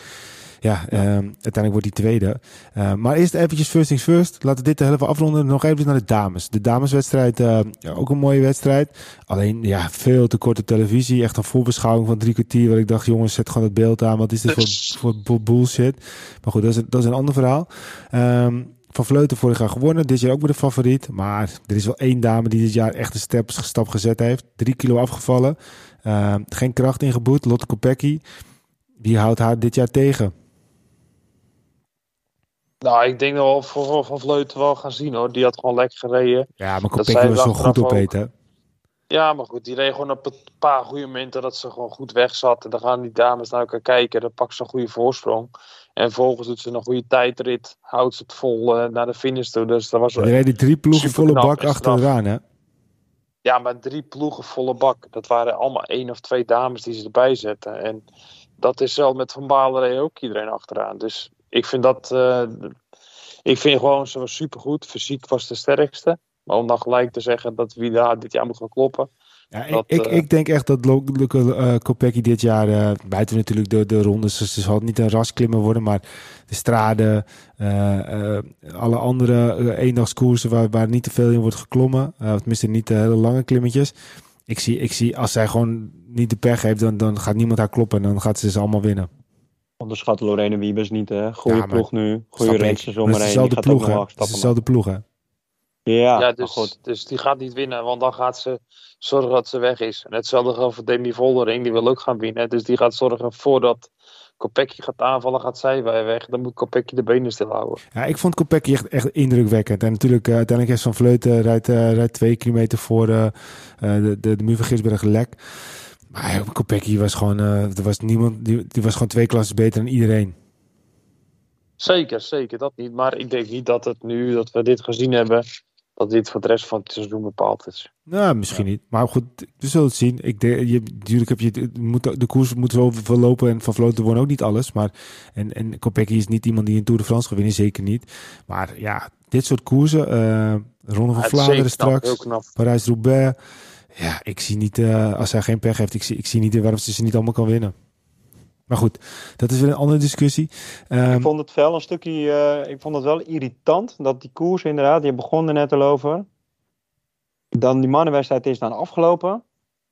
Ja, ehm, uiteindelijk wordt hij tweede. Eh, maar eerst eventjes first things first. Laten we dit heel even afronden. Nog even naar de dames. De dameswedstrijd, eh, ja, ook een mooie wedstrijd. Alleen, ja, veel te korte televisie. Echt een voorbeschouwing van drie kwartier. Waar ik dacht, jongens, zet gewoon het beeld aan. Wat is dit voor, voor, voor bullshit? Maar goed, dat is, dat is een ander verhaal. Ehm, van Vleuten vorig jaar gewonnen. Dit jaar ook weer de favoriet. Maar er is wel één dame die dit jaar echt een stap, stap gezet heeft. Drie kilo afgevallen. Ehm, geen kracht ingeboet. Lotte Kopecky. Wie houdt haar dit jaar tegen?
Nou, ik denk dat we Van Vleuten wel gaan zien hoor. Die had gewoon lekker gereden.
Ja, maar Kopecky was zo goed op
ook.
eten.
Ja, maar goed, die reed gewoon op een paar goede momenten dat ze gewoon goed weg zat. En dan gaan die dames naar elkaar kijken. Dan pakt ze een goede voorsprong. En vervolgens doet ze een goede tijdrit. Houdt ze het vol uh, naar de finish toe. Dus dat was
Er reden drie ploegen volle bak achteraan, hè?
Ja, maar drie ploegen volle bak. Dat waren allemaal één of twee dames die ze erbij zetten. En dat is wel met Van Balen ook iedereen achteraan. Dus ik vind dat... Uh, ik vind gewoon, ze was supergoed. Fysiek was de sterkste. Maar om dan gelijk te zeggen dat wie daar dit jaar moet gaan kloppen.
Ja, dat, ik, uh, ik denk echt dat Luke uh, Kopecky dit jaar, uh, buiten natuurlijk de, de rondes, dus het zal niet een rasklimmer worden, maar de straden, alle andere eendagskoersen waar, waar niet te veel in wordt geklommen, tenminste niet de hele lange klimmetjes. Ik zie, ik zie, als zij gewoon niet de pech heeft, dan, dan gaat niemand haar kloppen en dan gaat ze ze allemaal winnen.
Onderschat Lorena Wiebes niet, hè? Goeie ja, ploeg nu, goede races om
Het is dezelfde ploeg, hè? Het is dezelfde ploeg, hè?
Ja,
ja dus, goed. dus die gaat niet winnen, want dan gaat ze zorgen dat ze weg is. En hetzelfde geldt voor Demi Voldering, die wil ook gaan winnen. Dus die gaat zorgen voordat Kopecky gaat aanvallen, gaat zij weg. Dan moet Kopecky de benen stil houden.
Ja, ik vond Kopecky echt, echt indrukwekkend. En natuurlijk, uh, uiteindelijk is Van Vleuten rijdt, uh, rijdt twee kilometer voor uh, de, de, de muur van Gisberg lek. Maar Kopecky was gewoon, er was niemand, die, die was gewoon twee klassen beter dan iedereen.
Zeker, zeker dat niet. Maar ik denk niet dat het nu, dat we dit gezien hebben, dat dit voor de rest van het seizoen bepaald is.
Nou, misschien ja. niet. Maar goed, we zullen het zien. Ik denk, je, natuurlijk heb je, moet, de koers moet zo verlopen en van Vloten wordt ook niet alles. Maar, en, en Kopecky is niet iemand die een Tour de France gaat winnen, zeker niet. Maar ja, dit soort koersen, uh, Ronde van ja, Vlaanderen straks, Parijs-Roubaix. Ja, ik zie niet, uh, als hij geen pech heeft, ik zie, ik zie niet waarom ze ze niet allemaal kan winnen. Maar goed, dat is weer een andere discussie.
Um, ik vond het wel een stukje, uh, ik vond het wel irritant dat die koers inderdaad, je begon er net al over. Dan die mannenwedstrijd is dan afgelopen.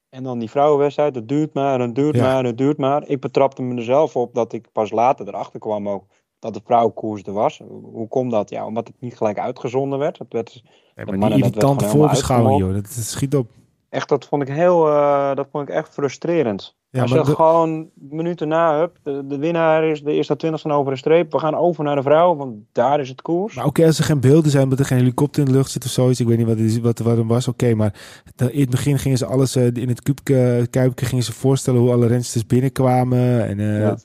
En dan die vrouwenwedstrijd, het duurt maar, het duurt ja. maar, het duurt maar. Ik betrapte me er zelf op dat ik pas later erachter kwam ook dat de vrouwenkoers er was. Hoe komt dat? Ja, omdat het niet gelijk uitgezonden werd. Het werd
ja, maar die irritante voorbeschouwing, joh, dat, dat schiet op.
Echt, dat vond ik heel, uh, dat vond ik echt frustrerend. Ja, Als je de... gewoon minuten na hebt, de, de, winnaar is de eerste twintig van over de streep. We gaan over naar de vrouw, want daar is het koers.
Maar oké, okay, als er geen beelden zijn, omdat er geen helikopter in de lucht zit of zoiets. Ik weet niet wat, het, wat, wat er was. Oké, okay, maar in het begin gingen ze alles uh, in het kuipje, kuipje gingen ze voorstellen hoe alle rensters binnenkwamen. En uh, ja.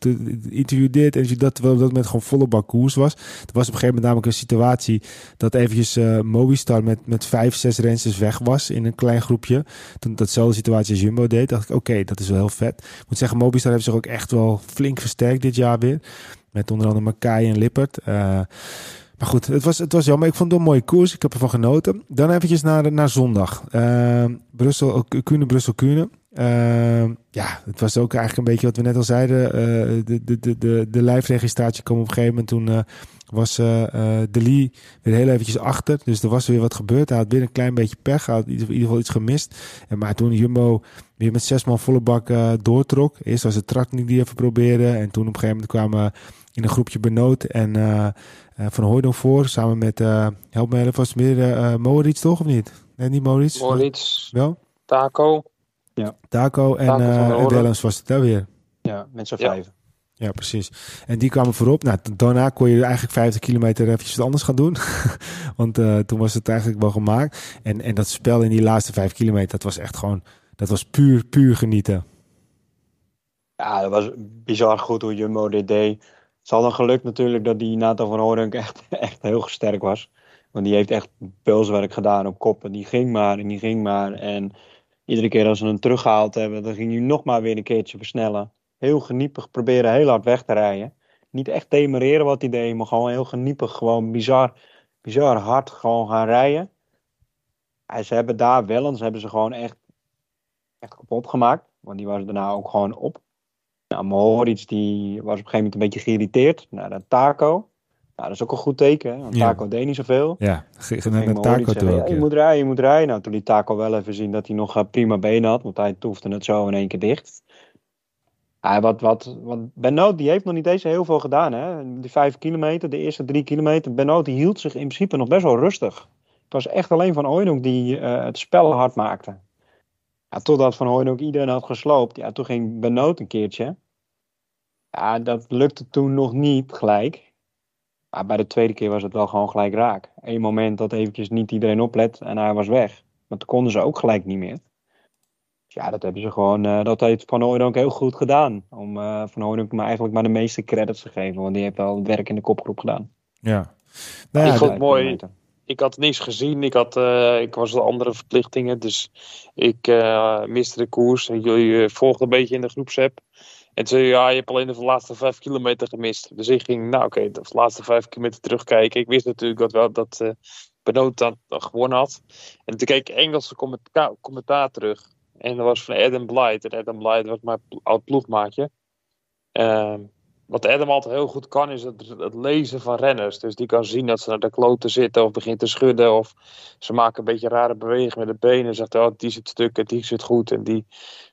interview dit en dat, terwijl dat met gewoon volle bak koers was. Er was op een gegeven moment namelijk een situatie dat eventjes uh, Movistar met, met vijf, zes rensters weg was in een klein groepje. Toen datzelfde situatie als Jumbo deed, dacht ik oké, okay, dat is wel heel vet. Ik moet zeggen, Mobistar heeft zich ook echt wel flink versterkt dit jaar weer. Met onder andere Makai en Lippert. Uh, maar goed, het was, het was jammer. Ik vond het een mooie koers. Ik heb ervan genoten. Dan eventjes naar, naar zondag. Uh, Brussel, Kuhne, Brussel, Kuhne. Uh, ja, het was ook eigenlijk een beetje wat we net al zeiden. Uh, de, de, de, de, de lijfregistratie kwam op een gegeven moment toen... Uh, was uh, uh, De Lee weer heel eventjes achter. Dus er was weer wat gebeurd. Hij had weer een klein beetje pech. Hij had in ieder geval iets gemist. En maar toen Jumbo weer met zes man volle bak uh, doortrok. Eerst was het Tratnik die even probeerde. En toen op een gegeven moment kwamen in een groepje Benoot en uh, Van Hooydonk voor. Samen met, help me even, was het meer Moritz toch of niet? Nee, niet Moritz.
Moritz.
Wel?
Taco.
Ja. Taco en, en Willems was het daar weer.
Ja, met z'n ja. vijf.
Ja, precies. En die kwamen voorop. Nou, daarna kon je eigenlijk 50 kilometer eventjes wat anders gaan doen. Want uh, toen was het eigenlijk wel gemaakt. En, en dat spel in die laatste vijf kilometer, dat was echt gewoon... Dat was puur, puur genieten.
Ja, dat was bizar goed hoe Jumbo dit deed. Het zal dan geluk natuurlijk dat die Nathan van Hoornk echt, echt heel sterk was. Want die heeft echt pulswerk gedaan op kop. En die ging maar en die ging maar. En iedere keer als ze hem teruggehaald hebben, dan ging hij nog maar weer een keertje versnellen heel geniepig proberen heel hard weg te rijden. Niet echt demereren wat hij deed, maar gewoon heel geniepig, gewoon bizar, bizar hard gewoon gaan rijden. En ze hebben daar wel eens, hebben ze gewoon echt, echt kapot gemaakt. Want die was daarna ook gewoon op. Nou, Moritz die was op een gegeven moment een beetje geïrriteerd. naar de Taco. Nou, dat is ook een goed teken, want Taco deed niet zoveel.
Ja, naar Taco toe
ja, Je moet rijden, je moet rijden. Nou, toen liet Taco wel even zien dat hij nog prima benen had, want hij toefde het zo in één keer dicht. Ja, wat, wat, wat Benoot die heeft nog niet eens heel veel gedaan. Hè? Die vijf kilometer, de eerste drie kilometer. Benoot hield zich in principe nog best wel rustig. Het was echt alleen Van Hooydonk die uh, het spel hard maakte. Ja, totdat Van Hooydonk iedereen had gesloopt. Ja, toen ging Benoot een keertje. Ja, dat lukte toen nog niet gelijk. Maar bij de tweede keer was het wel gewoon gelijk raak. Eén moment dat eventjes niet iedereen oplet en hij was weg. Maar toen konden ze ook gelijk niet meer. Ja, dat hebben ze gewoon, uh, dat heeft Van Hooydonk heel goed gedaan. Om uh, Van Hooydonk maar eigenlijk maar de meeste credits te geven, want die heeft wel het werk in de kopgroep gedaan.
Ja.
Nou ja, ik vond het mooi. Ik had niks gezien. Ik, had, uh, ik was op andere verplichtingen. Dus ik miste de koers. En jullie volgden een beetje in de groepsapp. En toen zei ja, je hebt alleen de laatste vijf kilometer gemist. Dus ik ging, nou oké, de laatste vijf kilometer terugkijken. Ik wist natuurlijk dat wel dat uh, Benoot dat, gewonnen had. En toen keek ik Engelse commentaar, commentaar terug. En dat was van Adam Blythe. En Adam Blythe was mijn oud ploegmaatje. Uh, wat Adam altijd heel goed kan, is het, het, lezen van renners. Dus die kan zien dat ze naar de kloten zitten of begint te schudden. Of ze maken een beetje rare bewegingen met de benen. En zegt, oh, die zit stuk en die zit goed. En die...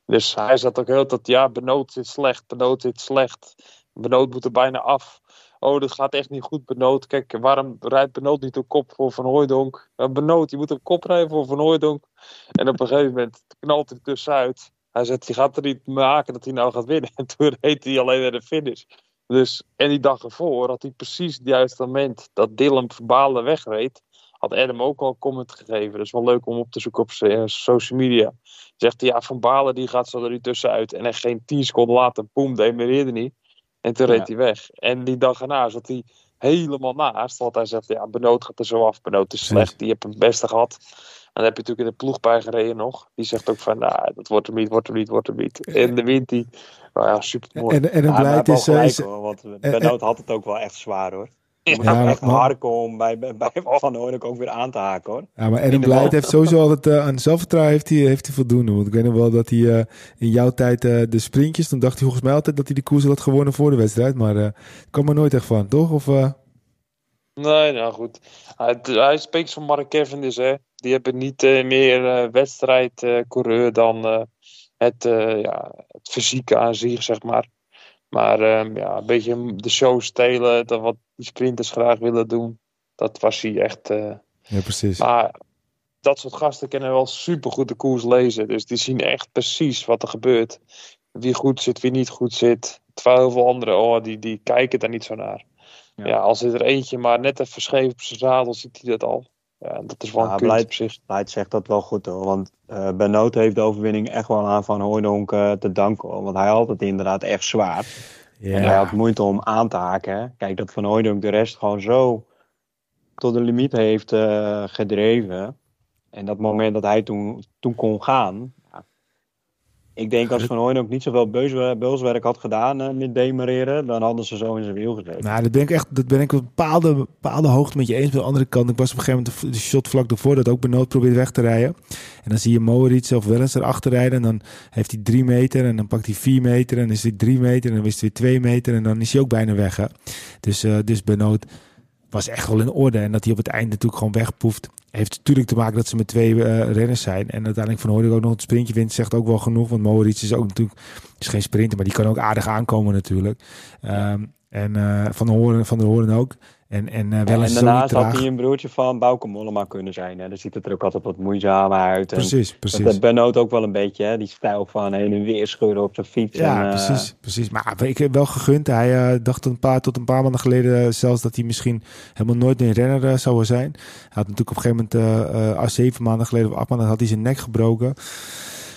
Dus hij zat ook heel dat, ja, Benoot zit slecht, Benoot zit slecht. Benoot moet er bijna af. Oh, dat gaat echt niet goed, Benoot. Kijk, waarom rijdt Benoot niet op kop voor Van Hooijdonk? Benoot, je moet op kop rijden voor Van Hooijdonk. En op een gegeven moment knalt hij tussenuit. Hij zegt, je gaat er niet maken dat hij nou gaat winnen. En toen reed hij alleen naar de finish. Dus, en die dag ervoor had hij precies het juiste moment dat Dylan Verbalen wegreed. Had Adam ook al comment gegeven. Dus wel leuk om op te zoeken op social media. Zegt hij, ja, Van Balen die gaat zo er tussenuit. En echt geen 10 seconden later, boem, demereerde niet. En toen reed hij weg. En die dag erna zat hij helemaal naast. Want hij zegt, ja, Benoot gaat er zo af. Benoot is slecht, die heb het beste gehad. En dan heb je natuurlijk in de ploeg bij gereden nog. Die zegt ook van, nou, dat wordt hem niet, wordt hem niet, wordt hem niet. En de wind die, nou ja, super mooi.
En, en een blijheid is...
Gelijk, hoor, want Benoot had het ook wel echt zwaar hoor. Je moet ja, echt harken om bij, bij, bij Van Hoornik ook weer aan te haken hoor.
Ja, maar Adam Blijd heeft sowieso altijd uh, aan zelfvertrouwen heeft hij, heeft hij voldoende. Want ik weet nog wel dat hij uh, in jouw tijd uh, de sprintjes, dan dacht hij volgens mij altijd dat hij de koers had gewonnen voor de wedstrijd. Maar ik kwam er nooit echt van, toch? Of,
Nee, nou goed. Hij, hij spreekt van Mark Cavendish, hè. Die hebben niet meer wedstrijdcoureur dan het, ja, het fysieke aan zich, zeg maar. Maar um, ja, een beetje de show stelen, dat wat die sprinters graag willen doen. Dat was hij echt. Uh...
ja, precies.
Maar dat soort gasten kunnen wel supergoed de koers lezen. Dus die zien echt precies wat er gebeurt. Wie goed zit, wie niet goed zit. Terwijl heel veel anderen, oh, die, die kijken daar niet zo naar. Ja, ja als er eentje maar net even scheef op zijn zadel, ziet hij dat al. Ja, dat is wel ja, een op zich.
Beleid zegt dat wel goed hoor. Want uh, Benoot heeft de overwinning echt wel aan Van Hooydonk uh, te danken. Hoor. Want hij had het inderdaad echt zwaar. Ja. En hij had moeite om aan te haken. Kijk, dat Van Hooydonk de rest gewoon zo tot de limiet heeft uh, gedreven. En dat moment dat hij toen, toen kon gaan, ik denk als Van Hooyen ook niet zoveel beulswerk had gedaan uh, met demereren, dan hadden ze zo in zijn wiel gezeten.
Nou, dat, denk ik echt, dat ben ik op een bepaalde, bepaalde hoogte met je eens. Aan de andere kant, ik was op een gegeven moment de shot vlak ervoor dat ook Benoot probeert weg te rijden. En dan zie je Moritz of Wellens erachter rijden. En dan heeft hij drie meter en dan pakt hij vier meter en dan is hij drie meter en dan is hij weer twee meter en dan is hij ook bijna weg. Hè? Dus, uh, dus Benoot was echt wel in orde. En dat hij op het einde natuurlijk gewoon wegpoeft. Heeft natuurlijk te maken dat ze met twee uh, renners zijn. En uiteindelijk van Hoorde ook nog het sprintje wint, zegt ook wel genoeg. Want Moritz is ook natuurlijk is geen sprinter, maar die kan ook aardig aankomen natuurlijk. Um, en uh, van, de Horen, van de Horen ook. En, en, uh, wel
en daarnaast had hij een broertje van Bauke Mollema kunnen zijn. Hè. Dan ziet het er ook altijd wat moeizamer uit.
Precies,
en
precies.
Dat Benoot ook wel een beetje, hè, die stijl van heen en weer scheuren op zijn fiets.
Ja,
en,
precies, uh... precies. Maar ik heb wel gegund. Hij uh, dacht een paar, tot een paar maanden geleden zelfs dat hij misschien helemaal nooit een renner zou zijn. Hij had natuurlijk op een gegeven moment, zeven maanden geleden of acht maanden, had hij zijn nek gebroken.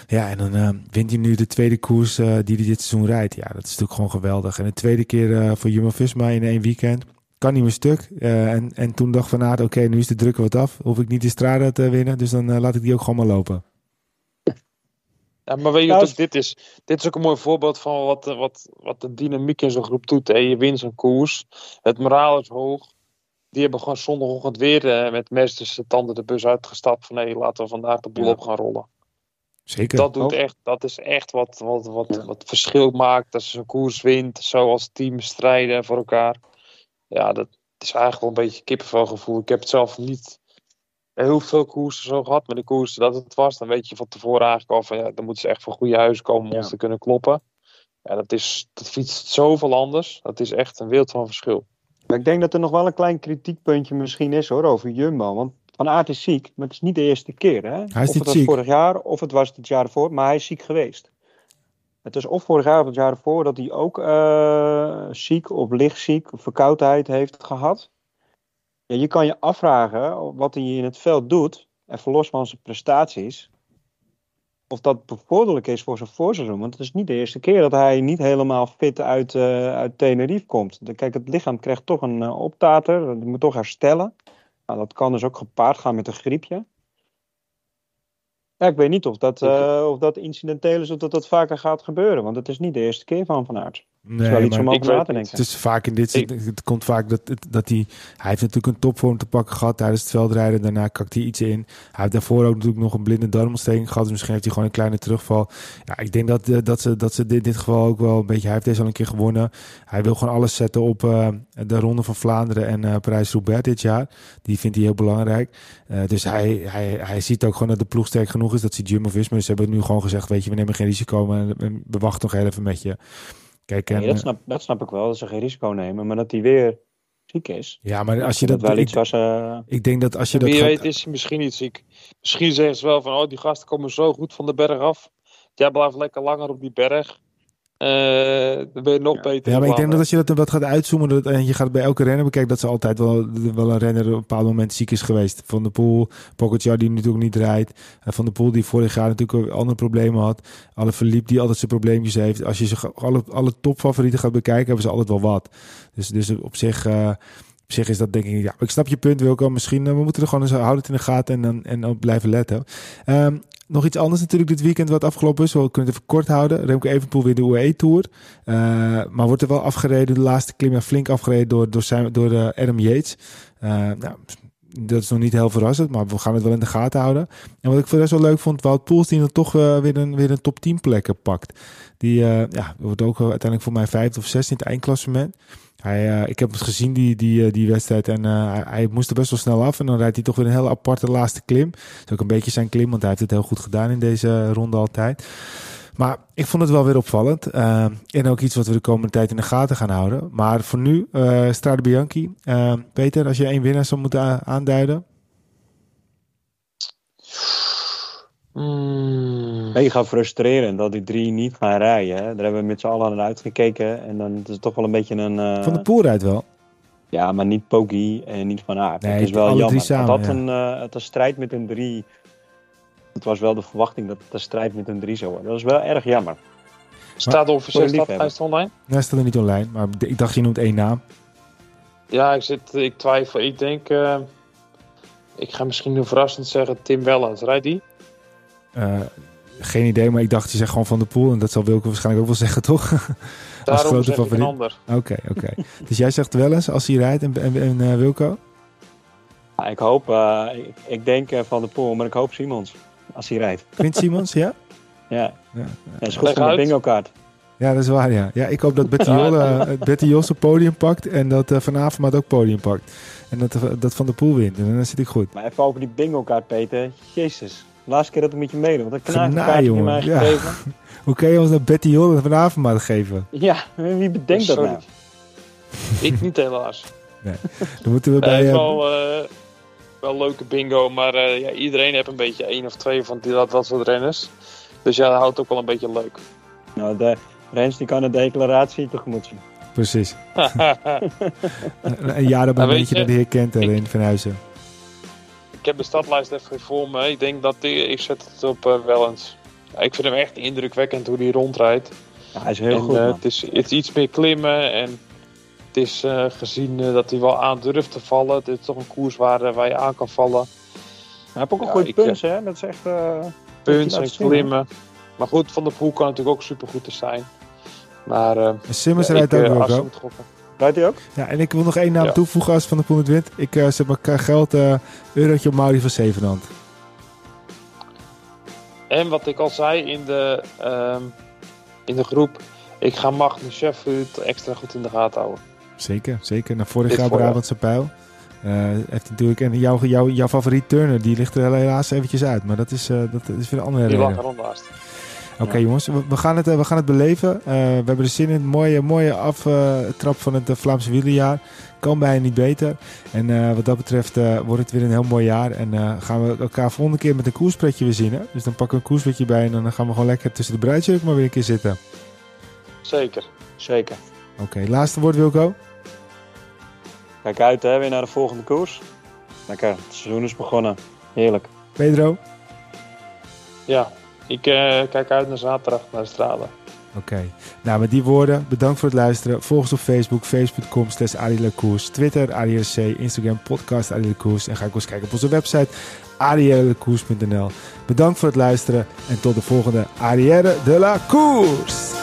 Ja, en dan uh, wint hij nu de tweede koers uh, die hij dit seizoen rijdt. Ja, dat is natuurlijk gewoon geweldig. En de tweede keer uh, voor Jumbo-Visma in één weekend. Kan niet meer stuk. en, en toen dacht Van Aert, oké, nu is de druk wat af. Hoef ik niet de Strada te winnen, dus dan laat ik die ook gewoon maar lopen.
Ja, maar weet je wat dit is? Dit is ook een mooi voorbeeld van wat, wat, wat de dynamiek in zo'n groep doet. Hè? Je wint zo'n koers. Het moraal is hoog. Die hebben gewoon zondagochtend weer met mes tanden de bus uitgestapt. Van hé, laten we vandaag de boel ja. op gaan rollen.
Zeker.
Dat, doet echt, dat is echt wat, wat, wat, wat verschil maakt. Dat ze een koers wint, zo als team strijden voor elkaar. Ja, dat is eigenlijk wel een beetje kippenvelgevoel. Ik heb het zelf niet heel veel koersen zo gehad. Maar de koersen dat het was, dan weet je van tevoren eigenlijk al van... Ja, dan moeten ze echt van goede huizen komen om ons te kunnen kloppen. Ja, dat, is, dat fietst zoveel anders. Dat is echt een wereld van verschil.
Maar ik denk dat er nog wel een klein kritiekpuntje misschien is hoor, over Jumbo. Want van Aert is ziek, maar het is niet de eerste keer. Hè?
Hij is
of het was
ziek.
vorig jaar of het was het jaar ervoor, maar hij is ziek geweest. Het is of vorig jaar of het jaar ervoor dat hij ook uh, ziek of lichtziek verkoudheid heeft gehad. Ja, je kan je afvragen wat hij in het veld doet, even los van zijn prestaties. of dat bevorderlijk is voor zijn voorseizoen. Want het is niet de eerste keer dat hij niet helemaal fit uit, uh, uit Tenerife komt. Kijk, het lichaam krijgt toch een uh, optater. Het moet toch herstellen. Nou, dat kan dus ook gepaard gaan met een griepje. Ja, ik weet niet of dat, uh, of dat incidenteel is of dat dat vaker gaat gebeuren. Want het is niet de eerste keer van Van Aert. Nee, het is wel iets om over na te denken.
Het is vaak in dit ik, het komt vaak dat, dat hij, hij heeft natuurlijk een topvorm te pakken gehad tijdens het veldrijden. Daarna kakt hij iets in. Hij heeft daarvoor ook natuurlijk nog een blinde darmontsteking gehad. Dus misschien heeft hij gewoon een kleine terugval. Ja, ik denk dat, dat ze, dat ze in dit geval ook wel een beetje, hij heeft deze al een keer gewonnen. Hij wil gewoon alles zetten op uh, de Ronde van Vlaanderen en uh, Parijs-Roubaix dit jaar. Die vindt hij heel belangrijk. Uh, dus hij, hij, hij ziet ook gewoon dat de ploeg sterk genoeg is. Dat ze Jumbo-Visma. Dus ze hebben nu gewoon gezegd, weet je, we nemen geen risico. Maar we wachten nog heel even met je. Kijk, en,
nee, dat, snap, dat snap ik wel, dat ze geen risico nemen. Maar dat hij weer ziek is.
Ja, maar als je dat...
wel
ik,
iets was, uh...
ik denk dat als je dat
Wie
gaat...
weet is hij misschien niet ziek. Misschien zeggen ze wel van, oh, die gasten komen zo goed van de berg af. Jij blijft lekker langer op die berg. Uh, dan ben je nog
Ja.
beter.
Ja, maar ik denk dat als je dat wat gaat uitzoomen dat, en je gaat bij elke renner bekijken, dat ze altijd wel, wel een renner op een bepaald moment ziek is geweest. Van de Poel, Pogacar die natuurlijk niet rijdt. En Van de Poel die vorig jaar natuurlijk ook andere problemen had. Alle Verliep die altijd zijn probleempjes heeft. Als je ze alle, alle topfavorieten gaat bekijken, hebben ze altijd wel wat. Dus, dus op zich... eh, op zich is dat denk ik. Ja, ik snap je punt, Wilco. Misschien uh, we moeten er gewoon eens houden het in de gaten en dan en op blijven letten. Um, nog iets anders natuurlijk dit weekend wat afgelopen is. We kunnen het even kort houden. Remco Evenpoel weer de UAE Tour. Uh, maar wordt er wel afgereden. De laatste klim ja, flink afgereden door, door, zijn, door uh, Adam Yates. Nou, dat is nog niet heel verrassend, maar we gaan het wel in de gaten houden. En wat ik voor best wel leuk vond, Wout Poels die dan toch weer, een, weer een top 10 plekken pakt. Die ja, wordt ook uiteindelijk voor mij vijfde of zesde in het eindklassement. Uh, ik heb het gezien, die, die, die wedstrijd. En uh, hij, moest er best wel snel af. En dan rijdt hij toch weer een hele aparte laatste klim. Dat is ook een beetje zijn klim, want hij heeft het heel goed gedaan in deze ronde altijd. Maar ik vond het wel weer opvallend. En ook iets wat we de komende tijd in de gaten gaan houden. Maar voor nu, uh, Strade Bianchi. Peter, als je één winnaar zou moeten aanduiden.
Mm. Mega frustrerend dat die drie niet gaan rijden. Hè? Daar hebben we met z'n allen naar uitgekeken. En dan is het toch wel een beetje een... Uh...
Van de Poel rijdt wel.
Ja, maar niet Poggi en niet Van Aert.
Nee,
het is wel jammer.
Drie samen,
dat
ja.
een, uh, het een strijd met een drie... Het was wel de verwachting dat het een strijd met een drie zou worden. Dat is wel erg jammer.
Staat officieel staat online?
Nee, staat er niet online. Maar ik dacht je noemt één naam.
Ja, ik, zit, ik twijfel. Ik denk... Uh, ik ga misschien verrassend zeggen Tim Wellens. Rijdt die?
Uh, geen idee, maar ik dacht je zegt gewoon Van de Poel. En dat zal Wilco waarschijnlijk ook wel zeggen, toch?
als Daarom grote favoriet. een ander.
Oké, okay, oké. Okay. dus jij zegt wel eens als hij rijdt en, en, en uh, Wilco?
Ja, ik hoop, uh, ik, ik, denk Van de Poel, maar ik hoop Simons als hij rijdt.
Vindt Simons, ja?
ja. ja. ja. Dat is goed voor de bingo kaart.
Ja, dat is waar, ja. Ja, ik hoop dat Betty Jolle, Betty Jos een podium pakt en dat uh, Van Avermaat ook podium pakt. En dat, dat Van de Poel wint. En dan zit ik goed.
Maar even over die bingo kaart, Peter. Jezus. Laatste keer dat ik met je meedoen. Want ik knaag kaart in mij ja. gegeven.
Hoe kan je ons dat Betty Jolle Van Avermaat geven?
Ja, wie bedenkt dat nou?
ik niet helaas.
Nee. Dan moeten we bij...
Uh, wel, uh, wel leuke bingo, maar uh, ja, iedereen heeft een beetje één of twee van die, dat, dat soort renners. Dus ja, dat houdt ook wel een beetje leuk.
Nou, de Rens die kan een declaratie tegemoet zien.
Precies. een jaar dat een beetje de heer Kenter ik, in Van Huizen.
Ik heb de stadlijst even voor me. Ik denk dat die, ik zet het op uh, Wellens. Ja, ik vind hem echt indrukwekkend hoe hij rondrijdt.
Ja, hij is heel
en,
goed.
Uh, het, is, het is iets meer klimmen en het is uh, gezien dat hij wel aan durft te vallen. Het is toch een koers waar, waar je aan kan vallen.
Hij heeft ook een ja, goede punch, hè? Dat is echt.
punch en klimmen. Maar goed, Van der Poel kan natuurlijk ook supergoed te zijn. Maar uh,
Simmons rijdt ook wel,
zo.
Rijdt hij ook?
Ja, en ik wil nog één naam ja. toevoegen als Van der Poel het wint. Ik uh, zet mijn geld uh, eurotje op Mauri van Zevenand.
En wat ik al zei in de, uh, in de groep, ik ga Magnus Sheffield extra goed in de gaten houden.
Zeker, zeker. Na vorig jaar Brabantse pijl. Uh, heeft natuurlijk, en jouw, jouw, jouw favoriet Turner, die ligt er helaas eventjes uit. Maar dat is, uh, dat is weer een andere
Die lag er naast.
Oké okay, ja. jongens, we, we, gaan het, uh, we gaan het beleven. Uh, we hebben er zin in. Mooie, mooie aftrap van het Vlaamse wielerjaar. Kan bijna niet beter. En wat dat betreft wordt het weer een heel mooi jaar. En gaan we elkaar volgende keer met een koerspretje weer zien. Hè? Dus dan pakken we een koerspretje bij en dan gaan we gewoon lekker tussen de bruidsjurk maar weer een keer zitten.
Zeker, zeker.
Oké, okay, laatste woord Wilco.
Kijk uit hè, weer naar de volgende koers. Lekker, het seizoen is begonnen. Heerlijk.
Pedro?
Ja, Ik uh, kijk uit naar zaterdag naar Stralen.
Oké. Nou, met die woorden, bedankt voor het luisteren. Volg ons op Facebook, facebook.com slash Twitter, ADRC, Instagram, podcast Koers. En ga ook eens kijken op onze website, adrlekoers.nl. Bedankt voor het luisteren en tot de volgende Arrière de la Koers.